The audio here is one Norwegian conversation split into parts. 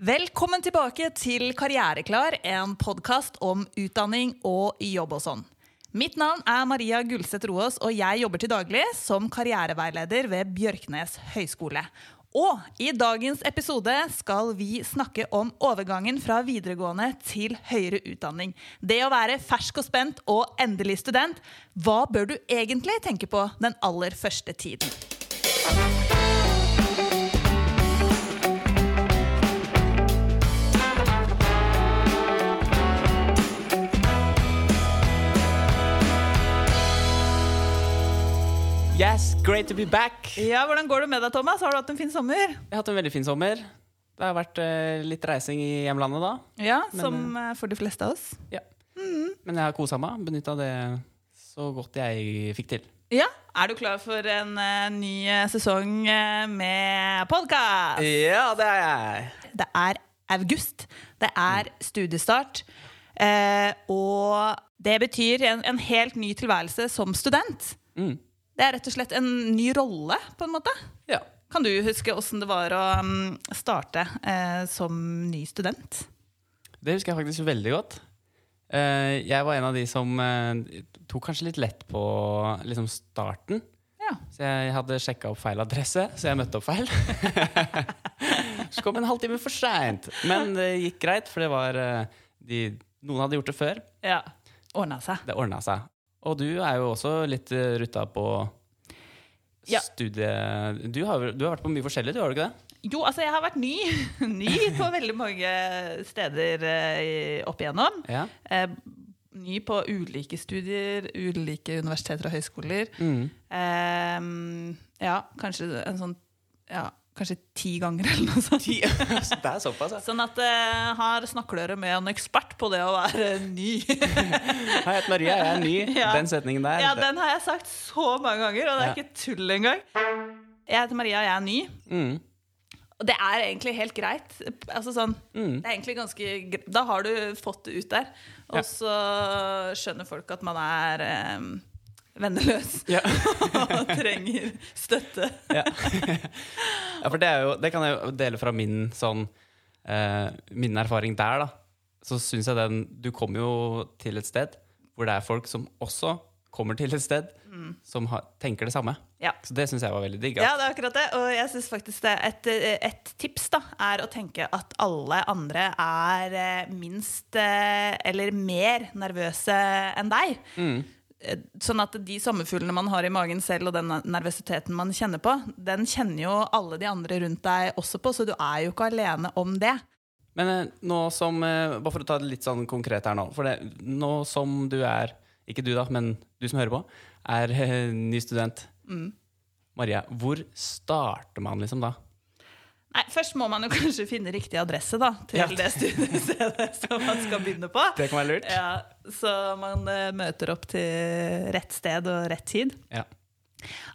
Velkommen tilbake til Karriereklar, en podkast om utdanning og jobb og sånn. Mitt navn er Maria Gulseth Roaas, og jeg jobber til daglig som karriereveileder ved Bjørknes høgskole. Og i dagens episode skal vi snakke om overgangen fra videregående til høyere utdanning. Det å være fersk og spent og endelig student. Hva bør du egentlig tenke på den aller første tiden? Yes, great to be back! Ja, Hvordan går det med deg, Thomas? Har du hatt en fin sommer? Jeg har hatt en veldig fin sommer. Det har vært uh, litt reising i hjemlandet da. Ja, Men, Som uh, for de fleste av oss. Ja. Men jeg har kosa meg. Benytta det så godt jeg fikk til. Ja, Er du klar for en uh, ny sesong med podkast? Ja, det er jeg! Det er august. Det er studiestart. Eh, og det betyr en, en helt ny tilværelse som student. Mm. Det er rett og slett en ny rolle, på en måte. Ja. Kan du huske åssen det var å mm, starte eh, som ny student? Det husker jeg faktisk veldig godt. Eh, jeg var en av de som eh, tok kanskje litt lett på liksom starten. Ja. Så jeg hadde sjekka opp feil adresse, så jeg møtte opp feil. så kom en halvtime for seint. Men det gikk greit, for det var eh, de, Noen hadde gjort det før. ja. Ordna seg. Det ordna seg. Og du er jo også litt uh, rutta på Ja. studie... Du har, du har vært på mye forskjellig, du har du ikke det? Jo, altså jeg har vært ny. ny på veldig mange steder eh, opp igjennom. Ja. Eh, ny på ulike studier, ulike universiteter og høyskoler. Mm. Um, ja, kanskje en sånn ja, Kanskje ti ganger eller noe sånt. det er såpass, ja. Sånn at jeg her snakker dere med en ekspert på det å være ny. Hei, jeg heter Maria, jeg er ny. Ja. Den setningen der. ja, den har jeg sagt så mange ganger, og det er Ja. ikke tull engang. Jeg heter Maria, jeg er ny. Mm. Og det er egentlig helt greit. Altså sånn, Mm. det er egentlig ganske greit. Da har du fått det ut der. Og Ja. så skjønner folk at man er eh, venneløs Ja. og trenger støtte. Ja. ja, for det, jo, det kan jeg jo dele fra min sånn eh, Min erfaring der, da. Så syns jeg den Du kommer jo til et sted hvor det er folk som også kommer til et sted som har, tenker det samme. Ja. Så det syns jeg var veldig digg. Ja, det er akkurat det. Og jeg synes faktisk et, et tips da, er å tenke at alle andre er eh, minst eh, eller mer nervøse enn deg. Mm. Eh, Sånn at de sommerfuglene man har i magen selv, og den nervøsiteten man kjenner på, den kjenner jo alle de andre rundt deg også på, så du er jo ikke alene om det. Men eh, nå som eh, Bare for å ta det litt sånn konkret her nå. For det, nå som du er Ikke du, da, men du som hører på, er ny student. Mm. Maria, hvor starter man liksom da? Nei, Først må man jo kanskje finne riktig adresse da, til Ja. det studiestedet som man skal begynne på. Det kan være lurt. Ja, så man uh, møter opp til rett sted og rett tid. Ja.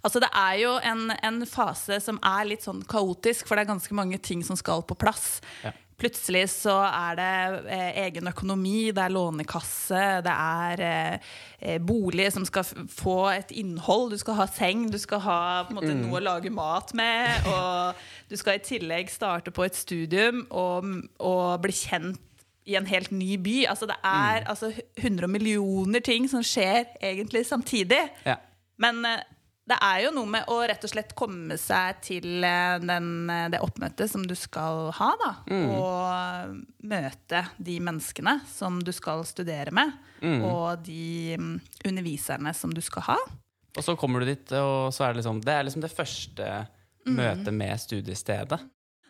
Altså Det er jo en, en fase som er litt sånn kaotisk, for det er ganske mange ting som skal på plass. Ja. Plutselig så er det eh, egen økonomi, det er lånekasse, det er eh, eh, bolig som skal få et innhold. Du skal ha seng, du skal ha på en måte, noe å lage mat med. Og du skal i tillegg starte på et studium og, og bli kjent i en helt ny by. Altså Det er altså, 100 millioner ting som skjer egentlig samtidig. Ja. Men eh, det er jo noe med å rett og slett komme seg til eh, den, eh, det oppmøtet som du skal ha, da. Og møte de menneskene som du skal studere med. Og de mm, underviserne som du skal ha. Og så kommer du dit, og så er det liksom Det er liksom det første møtet med studiestedet.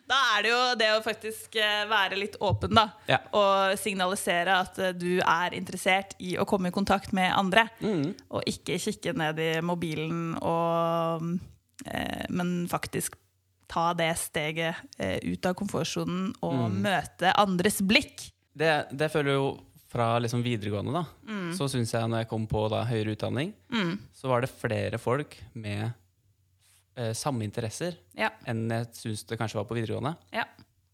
Da er det jo det å faktisk eh, være litt åpen, da. Ja. Og signalisere at eh, du er interessert i å komme i kontakt med andre. Mm. Og ikke kikke ned i mobilen, og, eh, men faktisk ta det steget eh, ut av komfortsonen og møte andres blikk. Det, det føler jeg jo fra liksom videregående, da. Så syns jeg når jeg kom på da, høyere utdanning, Mm. så var det flere folk med eh, samme interesser Ja. enn jeg syns det kanskje var på videregående. Ja.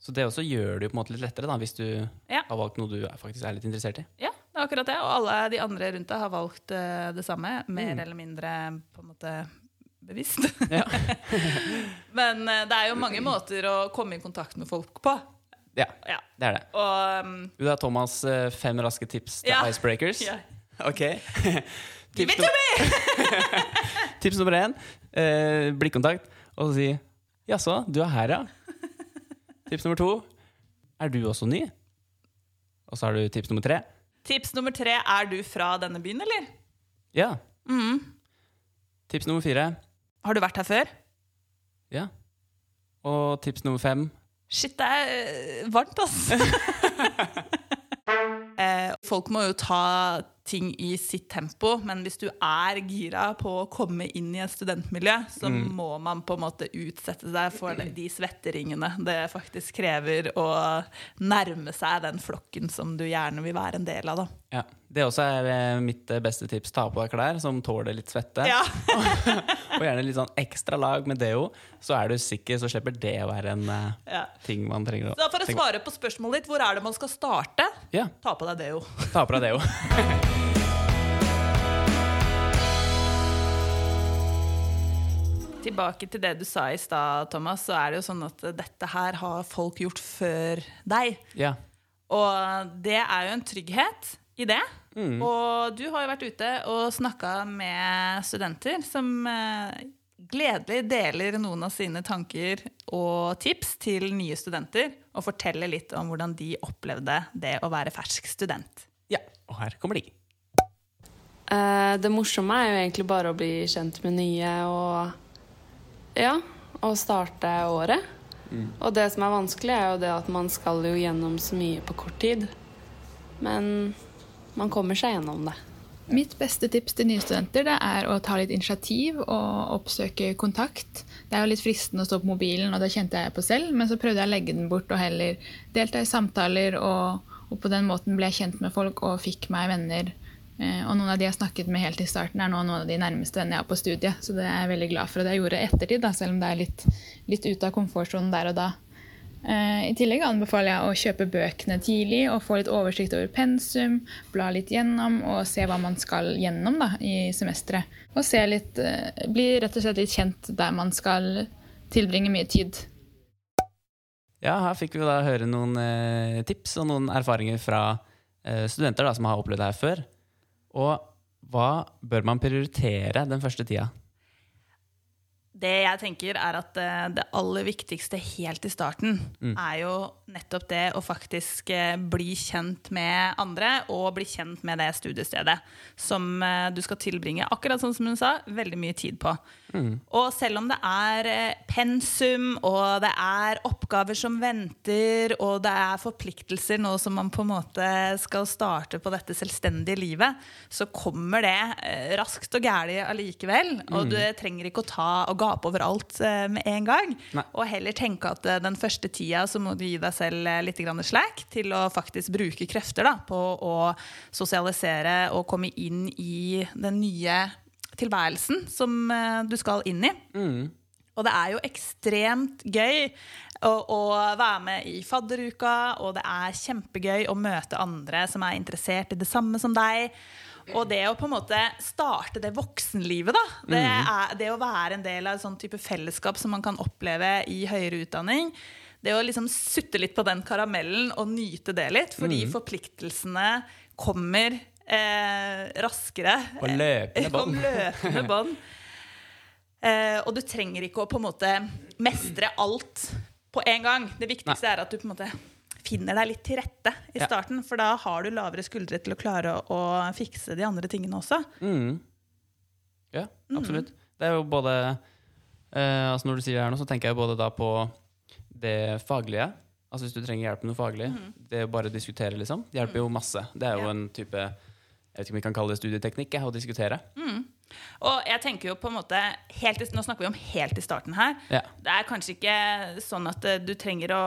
Så det også gjør det jo på en måte litt lettere, da, hvis du Ja. har valgt noe du er- faktisk er litt interessert i. ja, det er akkurat det. Og alle de andre rundt deg har valgt eh, det samme. Mer eller mindre på en måte bevisst. Ja. Men eh, det er jo mange måter å komme i kontakt med folk på. Ja, Ja. det er det. Og um, Du da, Thomas, fem raske tips til icebreakers. ja. Ok. Give tips, it to me! tips nummer én, eh, blikkontakt, og så si 'jaså, du er her, ja'. tips nummer to, er du også ny? Og så har du tips nummer tre. Tips nummer tre er du fra denne byen, eller? Ja. Mm. Tips nummer fire, Har du vært her før? ja. Og tips nummer fem, Shit, det er eh, varmt, ass. eh, folk må jo ta ting i sitt tempo, men hvis du er gira på å komme inn i et studentmiljø, så må man på en måte utsette seg for de svetteringene det faktisk krever å nærme seg den flokken som du gjerne vil være en del av. Da. ja. Det også er eh, mitt eh, beste tips. Ta på deg klær som tåler litt svette. Ja. Og gjerne litt sånn ekstra lag med deo, så er du sikker, så slipper det å være en eh, Ja. ting man trenger å Så for å svare på spørsmålet ditt, hvor er det man skal starte? Ja, Ta på deg det, jo. Ta på deg deo. Tilbake til det du sa i stad, Thomas, så er det jo sånn at dette her har folk gjort før deg. Ja. Og det er jo en trygghet i det. Mm. Og du har jo vært ute og snakka med studenter som eh, gledelig deler noen av sine tanker og tips til nye studenter, og forteller litt om hvordan de opplevde det å være fersk student. Ja. Og her kommer de. Eh, Det morsomme er jo egentlig bare å bli kjent med nye og ja, og starte året. Og det som er vanskelig, er jo det at man skal jo gjennom så mye på kort tid. Men man kommer seg gjennom det. Mitt beste tips til nye studenter det er å ta litt initiativ og oppsøke kontakt. Det er jo litt fristende å stå på mobilen, og det kjente jeg på selv, men så prøvde jeg å legge den bort og heller delta i samtaler, og, og på den måten ble jeg kjent med folk og fikk meg venner. Eh, Og noen av de jeg snakket med helt i starten, er nå noen av de nærmeste vennene jeg har på studiet. Så det er jeg veldig glad for. at jeg gjorde ettertid, da, selv om det er litt, litt ute av komfortsonen der og da. Eh, I tillegg anbefaler jeg å kjøpe bøkene tidlig og få litt oversikt over pensum, bla litt gjennom og se hva man skal gjennom da, i semesteret. Og litt, eh, bli rett og slett litt kjent der man skal tilbringe mye tid. Ja, her fikk vi da høre noen eh, tips og noen erfaringer fra eh, studenter da, som har opplevd det her før. Og hva bør man prioritere den første tida? Det jeg tenker er at eh, det aller viktigste helt i starten er jo nettopp det å faktisk eh, bli kjent med andre og bli kjent med det studiestedet som eh, du skal tilbringe, akkurat sånn som hun sa, veldig mye tid på. Og selv om det er pensum, og det er oppgaver som venter, og det er forpliktelser nå som man på en måte skal starte på dette selvstendige livet, så kommer det raskt og gæli allikevel. Og du trenger ikke å ta og gape over alt eh, med en gang. Nei. Og heller tenke at eh, den første tida så må du gi deg selv eh, litt slack til å faktisk bruke krefter da, på å sosialisere og komme inn i den nye tilværelsen som du skal inn i. Og det er jo ekstremt gøy å, å være med i fadderuka, og det er kjempegøy å møte andre som er interessert i det samme som deg. Og det å på en måte starte det voksenlivet, da. Det, er, det å være en del av et sånn type fellesskap som man kan oppleve i høyere utdanning. Det å liksom sutte litt på den karamellen og nyte det litt, fordi forpliktelsene kommer eh, raskere. På løpende bånd. På løpende bånd. Eh, og du trenger ikke å på en måte mestre alt på en gang. Det viktigste er at du på en måte finner deg litt til rette i Ja. starten. For da har du lavere skuldre til å klare å, å fikse de andre tingene også. Mm. Ja, absolutt. Det er jo både eh, altså Når du sier det her nå, så tenker jeg både da på det faglige. Altså Hvis du trenger hjelp med noe faglig. Det å bare diskutere, liksom. Det hjelper jo masse. Det er jo Ja. en type Jeg vet ikke om vi kan kalle det studieteknikk, å diskutere. Og jeg tenker jo på en måte helt Nå snakker vi om helt i starten her. Ja. Det er kanskje ikke sånn at eh, du trenger å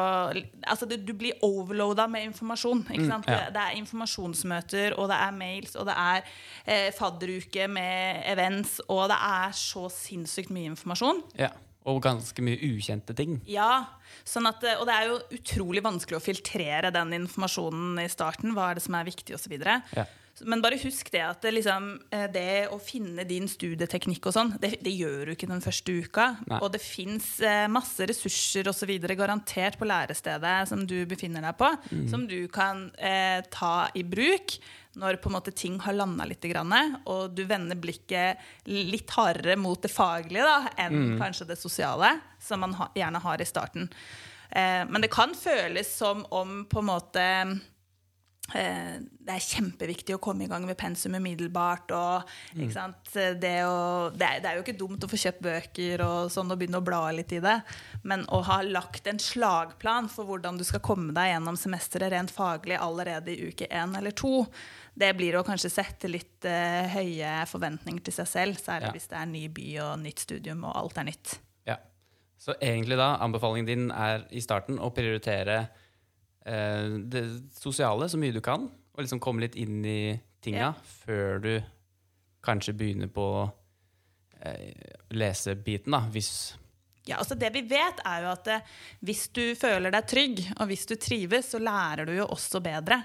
Altså, du, du blir overloada med informasjon. Ikke sant? ja. det, det er informasjonsmøter, og det er mails, og det er eh, fadderuke med events, og det er så sinnssykt mye informasjon. Ja. Og ganske mye ukjente ting. Ja, sånn at, Og det er jo utrolig vanskelig å filtrere den informasjonen i starten. Hva er det som er viktig, osv. Ja. Men bare husk det at det, liksom, eh, det å finne din studieteknikk og sånn, det, det gjør du ikke den første uka. Nei. Og det fins eh, masse ressurser og så videre garantert på lærestedet som du befinner deg på, som du kan eh, ta i bruk når på en måte ting har landa litt, og du vender blikket litt hardere mot det faglige da, enn kanskje det sosiale, som man ha, gjerne har i starten. Eh, men det kan føles som om på en måte det er kjempeviktig å komme i gang med pensum umiddelbart. Og, sant? Det, å, det, er, det er jo ikke dumt å få kjøpt bøker og sånn og begynne å bla litt i det. Men å ha lagt en slagplan for hvordan du skal komme deg gjennom semesteret rent faglig allerede i uke én eller to, det blir å kanskje sette litt uh, høye forventninger til seg selv. Særlig Ja. hvis det er ny by og nytt studium og alt er nytt. Ja. Så egentlig da, anbefalingen din er i starten å prioritere eh, det sosiale så mye du kan, og liksom komme litt inn i tinga Ja. før du kanskje begynner på eh, lesebiten, da, hvis Ja, altså Det vi vet, er jo at eh, hvis du føler deg trygg, og hvis du trives, så lærer du jo også bedre.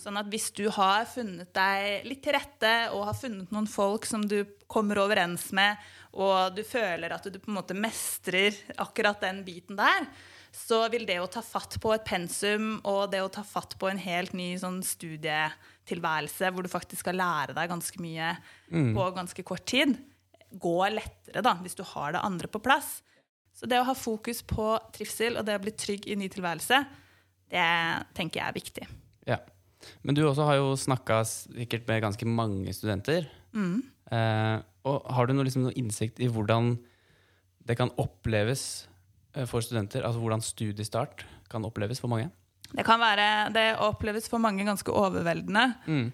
Sånn at hvis du har funnet deg litt til rette, og har funnet noen folk som du kommer overens med, og du føler at du på en måte mestrer akkurat den biten der, så vil det å ta fatt på et pensum og det å ta fatt på en helt ny sånn studietilværelse, hvor du faktisk skal lære deg ganske mye på ganske kort tid, gå lettere da, hvis du har det andre på plass. Så det å ha fokus på trivsel og det å bli trygg i ny tilværelse, det tenker jeg er viktig. Ja. Men du også har jo snakka sikkert med ganske mange studenter. Eh, og har du noe, liksom, noe innsikt i hvordan det kan oppleves for studenter? Altså hvordan studiestart kan oppleves for mange? Det kan være, det oppleves for mange ganske overveldende. Mm.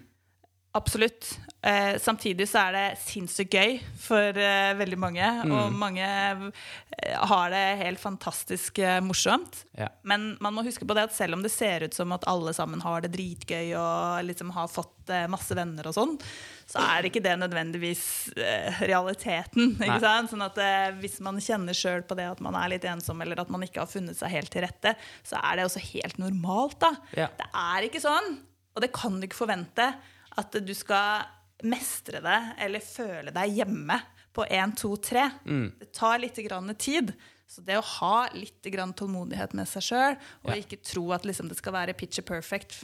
Absolutt. Eh, samtidig så er det sinnssykt gøy for eh, veldig mange. Og mange eh, har det helt fantastisk eh, morsomt. Ja. Men man må huske på det at selv om det ser ut som at alle sammen har det dritgøy og liksom har fått eh, masse venner og sånn, så er ikke det nødvendigvis eh, realiteten. Nei. Ikke sant? Sånn at Hvis man kjenner sjøl på det at man er litt ensom, eller at man ikke har funnet seg helt til rette, så er det også helt normalt. da. Ja. Det er ikke sånn, og det kan du ikke forvente, at du skal mestre det eller føle deg hjemme på 1, 2, 3. Det tar litt grann tid. Så det å ha litt grann tålmodighet med seg sjøl, og Ja. ikke tro at liksom det skal være picture perfect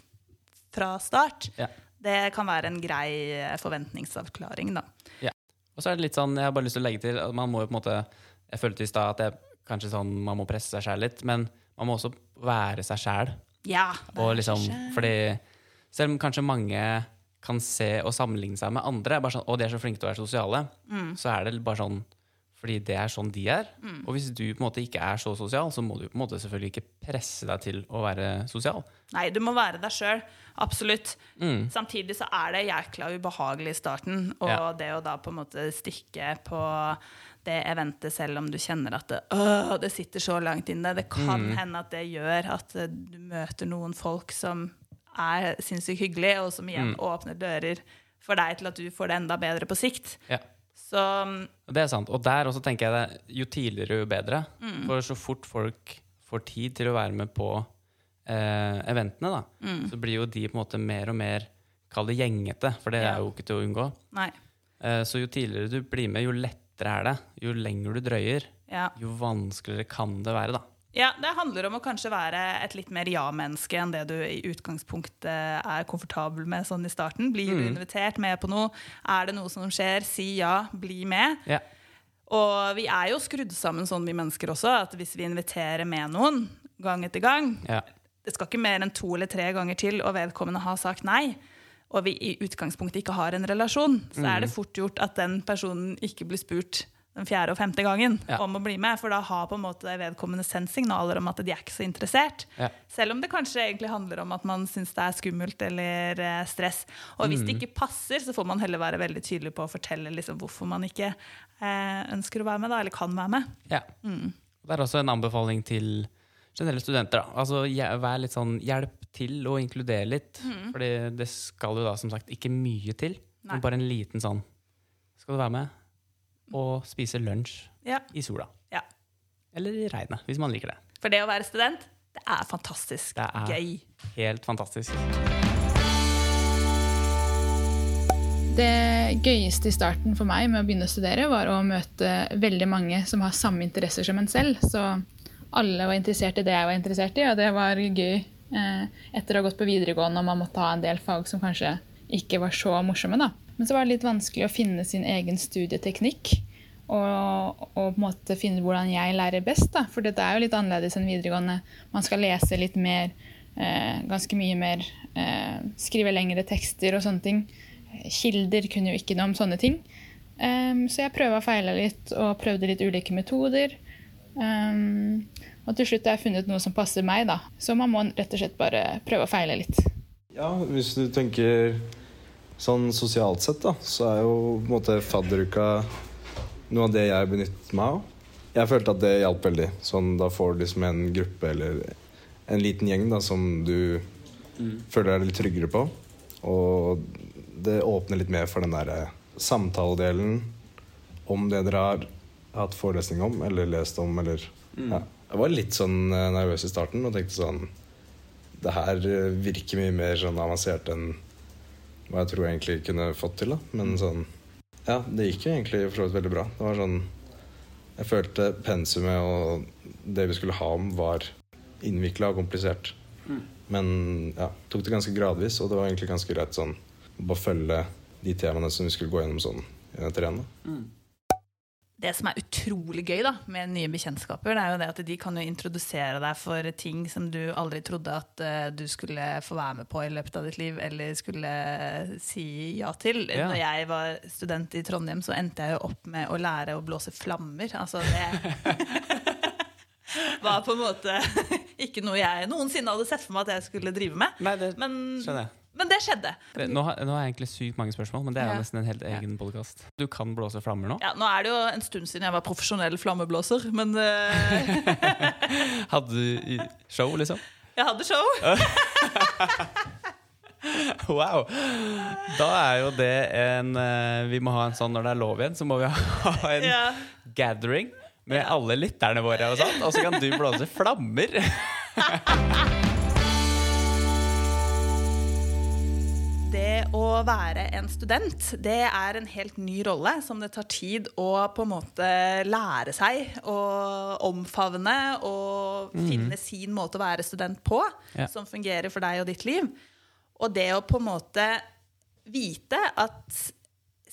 fra start, Ja. det kan være en grei eh, forventningsavklaring, da. Og så er det litt sånn, jeg har bare lyst til å legge til at man må jo på en måte Jeg følte i stad at jeg, kanskje sånn, man må presse seg sjæl litt, men man må også være seg sjæl. Ja. Og liksom, fordi selv om kanskje mange kan se og sammenligne seg med andre, bare sånn, og de er så flinke til å være sosiale, så er det bare sånn fordi det er sånn de er. Og hvis du på en måte ikke er så sosial, så må du på en måte selvfølgelig ikke presse deg til å være sosial. Nei, du må være deg sjøl. Absolutt. Mm. Samtidig så er det jækla ubehagelig i starten. Og Ja. det å da på en måte stikke på det eventet selv om du kjenner at det, øh, det sitter så langt inne. Det kan Mm. hende at det gjør at du møter noen folk som er sinnssykt hyggelig, og som igjen Mm. åpner dører for deg til at du får det enda bedre på sikt. Ja. Så mm, Det er sant. Og der også tenker jeg det, jo tidligere, jo bedre. For så fort folk får tid til å være med på eh, eventene, da, så blir jo de på en måte mer og mer Kall det gjengete, for det Ja. er jo ikke til å unngå. Eh, så jo tidligere du blir med, jo lettere er det. Jo lenger du drøyer, Ja. jo vanskeligere kan det være, da. Ja, Det handler om å kanskje være et litt mer ja-menneske enn det du i utgangspunktet er komfortabel med sånn i starten. Blir du invitert med på noe? Er det noe som skjer? Si ja, bli med. Ja. Og vi er jo skrudd sammen sånn, vi mennesker også, at hvis vi inviterer med noen gang etter gang Ja. Det skal ikke mer enn to eller tre ganger til, og vedkommende har sagt nei, og vi i utgangspunktet ikke har en relasjon, så er det fort gjort at den personen ikke blir spurt den fjerde og femte gangen Ja. om å bli med, for da har på en måte vedkommende sendt signaler om at de er ikke så interessert. Ja. Selv om det kanskje egentlig handler om at man syns det er skummelt eller eh, stress. Og hvis det ikke passer, så får man heller være veldig tydelig på å fortelle liksom hvorfor man ikke eh, ønsker å være med, da, eller kan være med. Ja. Det er også en anbefaling til generelle studenter. Da. Altså, vær litt sånn hjelp til å inkludere litt. Fordi det skal jo da som sagt ikke mye til. Nei. Men bare en liten sånn Skal du være med og spise lunsj Ja. i sola? Ja. Eller i regnet, hvis man liker det. For det å være student, det er fantastisk Det er- gøy. Helt fantastisk. Det gøyeste i starten for meg med å begynne å studere, var å møte veldig mange som har samme interesser som en selv. Så alle var interessert i det jeg var interessert i, og det var gøy eh, etter å ha gått på videregående og man måtte ha en del fag som kanskje ikke var så morsomme. da. Men så var det litt vanskelig å finne sin egen studieteknikk. Og, og på en måte finne hvordan jeg lærer best. da, For dette er jo litt annerledes enn videregående. Man skal lese litt mer, eh, ganske mye mer. Eh, skrive lengre tekster og sånne ting. Kilder kunne jo ikke noe om sånne ting. Um, så jeg prøva og feila litt, og prøvde litt ulike metoder. Um, og til slutt har jeg funnet noe som passer meg, da. Så man må rett og slett bare prøve og feile litt. Ja, hvis du tenker sånn sosialt sett, da, så er jo på en måte fadderuka noe av det jeg benyttet meg av. Jeg følte at det hjalp veldig. Sånn, da får du liksom en gruppe eller en liten gjeng da, som du føler deg litt tryggere på. Og det åpner litt mer for den der eh, samtaledelen om det dere har hatt forelesning om eller lest om. Eller, ja. Jeg var litt sånn eh, nervøs i starten og tenkte sånn Det her eh, virker mye mer sånn avansert enn hva jeg tror jeg egentlig kunne fått til. da Men sånn Ja, det gikk jo egentlig for så vidt veldig bra. Det var sånn Jeg følte pensumet og det vi skulle ha om, var innvikla og komplisert. Men ja, tok det ganske gradvis, og det var egentlig ganske greit sånn å bare følge de temaene som vi skulle gå gjennom sånn etter en. da. Det som er utrolig gøy da, med nye bekjentskaper, det er jo det at de kan jo introdusere deg for ting som du aldri trodde at uh, du skulle få være med på i løpet av ditt liv, eller skulle si ja til. Ja. Når jeg var student i Trondheim, så endte jeg jo opp med å lære å blåse flammer. Altså det var på en måte ikke noe jeg noensinne hadde sett for meg at jeg skulle drive med. Nei, det Men, skjønner jeg. Men det skjedde. Nå, har- nå har jeg egentlig sykt mange spørsmål, men det er jo Ja. nesten en helt egen podkast. Du kan blåse flammer nå? Ja, nå er det jo en stund siden jeg var profesjonell flammeblåser, men uh... Hadde du show, liksom? jeg hadde show. Wow! Da er jo det en eh, Vi må ha en sånn når det er lov igjen, så må vi ha en Ja. gathering med alle lytterne våre, og sånt, og så kan du blåse flammer. Å være en student, det er en helt ny rolle som det tar tid å på en måte lære seg og omfavne og finne sin måte å være student på, Ja. som fungerer for deg og ditt liv. Og det å på en måte vite at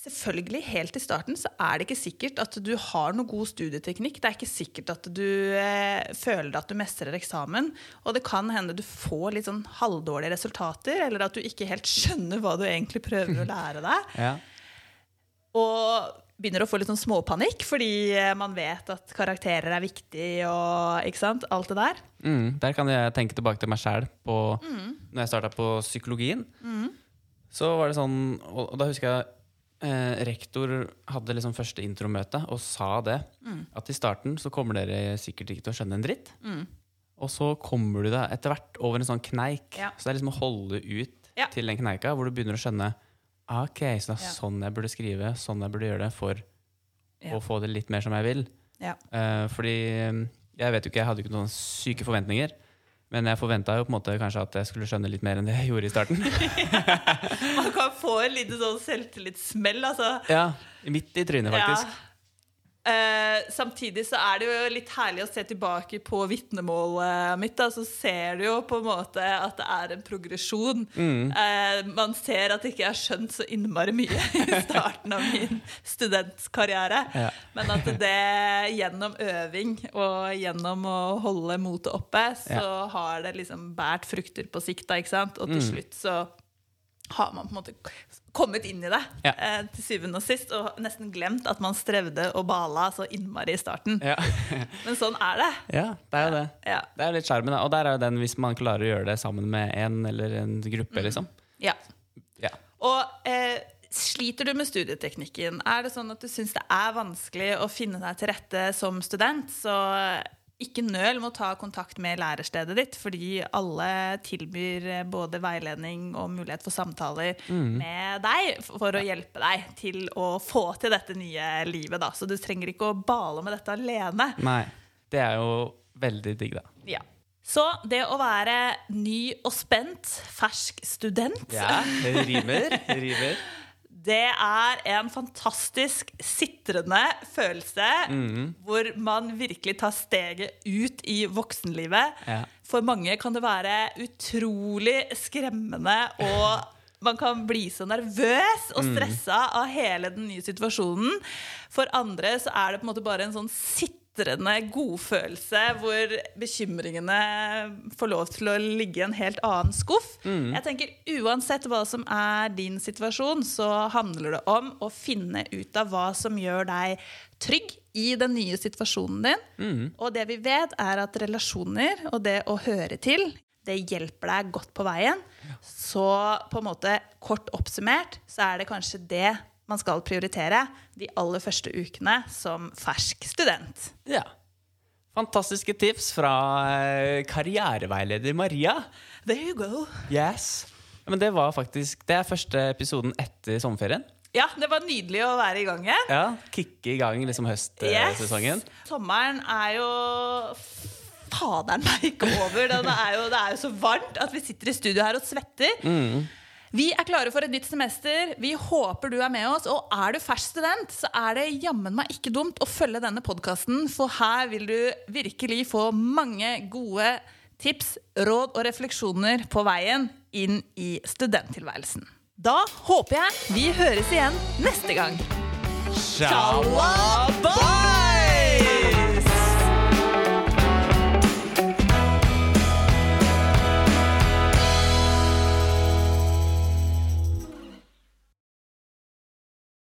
selvfølgelig helt i starten så er det ikke sikkert at du har noe god studieteknikk. Det er ikke sikkert at du eh, føler at du mestrer eksamen. Og det kan hende du får litt sånn halvdårlige resultater, eller at du ikke helt skjønner hva du egentlig prøver å lære deg. Ja. Og begynner å få litt sånn småpanikk fordi eh, man vet at karakterer er viktig og ikke sant, alt det der. Mm, der kan jeg tenke tilbake til meg sjæl når jeg starta på psykologien. Så var det sånn, og da husker jeg eh, rektor hadde liksom første intromøte og sa det. At i starten så kommer dere sikkert ikke til å skjønne en dritt. Og så kommer du deg etter hvert over en sånn kneik. Ja. Så det er liksom å holde ut Ja. til den kneika hvor du begynner å skjønne Ok, så det er Ja. sånn jeg burde skrive, sånn jeg burde gjøre det for å få det litt mer som jeg vil. Ja. Eh, fordi eh, jeg vet jo ikke, jeg hadde jo ikke noen syke forventninger. Men jeg forventa jo på en måte kanskje at jeg skulle skjønne litt mer enn det jeg gjorde i starten. Man kan få en liten sånn selvtillitssmell, altså. ja, Midt i trynet, faktisk. Ja. Eh, samtidig så er det jo litt herlig å se tilbake på vitnemålet mitt. Da, så ser du jo på en måte at det er en progresjon. Mm. Eh, man ser at ikke jeg har skjønt så innmari mye i starten av min studentkarriere. Ja. Men at det gjennom øving og gjennom å holde motet oppe, så har det liksom båret frukter på sikt. Da, ikke sant? Og til Mm. slutt så har man på en måte kommet inn i det Ja. eh, til syvende og sist, og nesten glemt at man strevde og bala så innmari i starten. Ja. Men sånn er det. ja, det er jo det. Ja. Det er litt sjarmen. Og der er jo den hvis man klarer å gjøre det sammen med en eller en gruppe, liksom. ja. Ja. Og eh, sliter du med studieteknikken? Er det sånn at du syns det er vanskelig å finne deg til rette som student, så ikke nøl med å ta kontakt med lærestedet ditt, fordi alle tilbyr eh, både veiledning og mulighet for samtaler med deg for å hjelpe deg til å få til dette nye livet. Da. Så du trenger ikke å bale med dette alene. Nei. Det er jo veldig digg, da. Ja. Så det å være ny og spent, fersk student Ja, det rimer. Det rimer. Det er en fantastisk sitrende følelse hvor man virkelig tar steget ut i voksenlivet. Ja. For mange kan det være utrolig skremmende og man kan bli så nervøs og stressa av hele den nye situasjonen. For andre så er det på en måte bare en sånn sitrende godfølelse hvor bekymringene får lov til å ligge i en helt annen skuff. Jeg tenker Uansett hva som er din situasjon, så handler det om å finne ut av hva som gjør deg trygg i den nye situasjonen din. Og det vi vet, er at relasjoner og det å høre til det hjelper deg godt på veien. Så på en måte kort oppsummert så er det kanskje det man skal prioritere de aller første ukene som fersk student. Ja. Fantastiske tips fra eh, karriereveileder Maria. There you go. Yes. Men det var faktisk Det er første episoden etter sommerferien. Ja, det var nydelig å være i gang igjen. Ja, Kicke i gang liksom høstsesongen. Yes. Sommeren er jo Faderen meg ikke over. Det er jo, det er jo så varmt at vi sitter i studio her og svetter. Vi er klare for et nytt semester. Vi håper du er med oss. Og er du fersk student, så er det jammen meg ikke dumt å følge denne podkasten, for her vil du virkelig få mange gode tips, råd og refleksjoner på veien inn i studenttilværelsen. Da håper jeg vi høres igjen neste gang. Shalabah!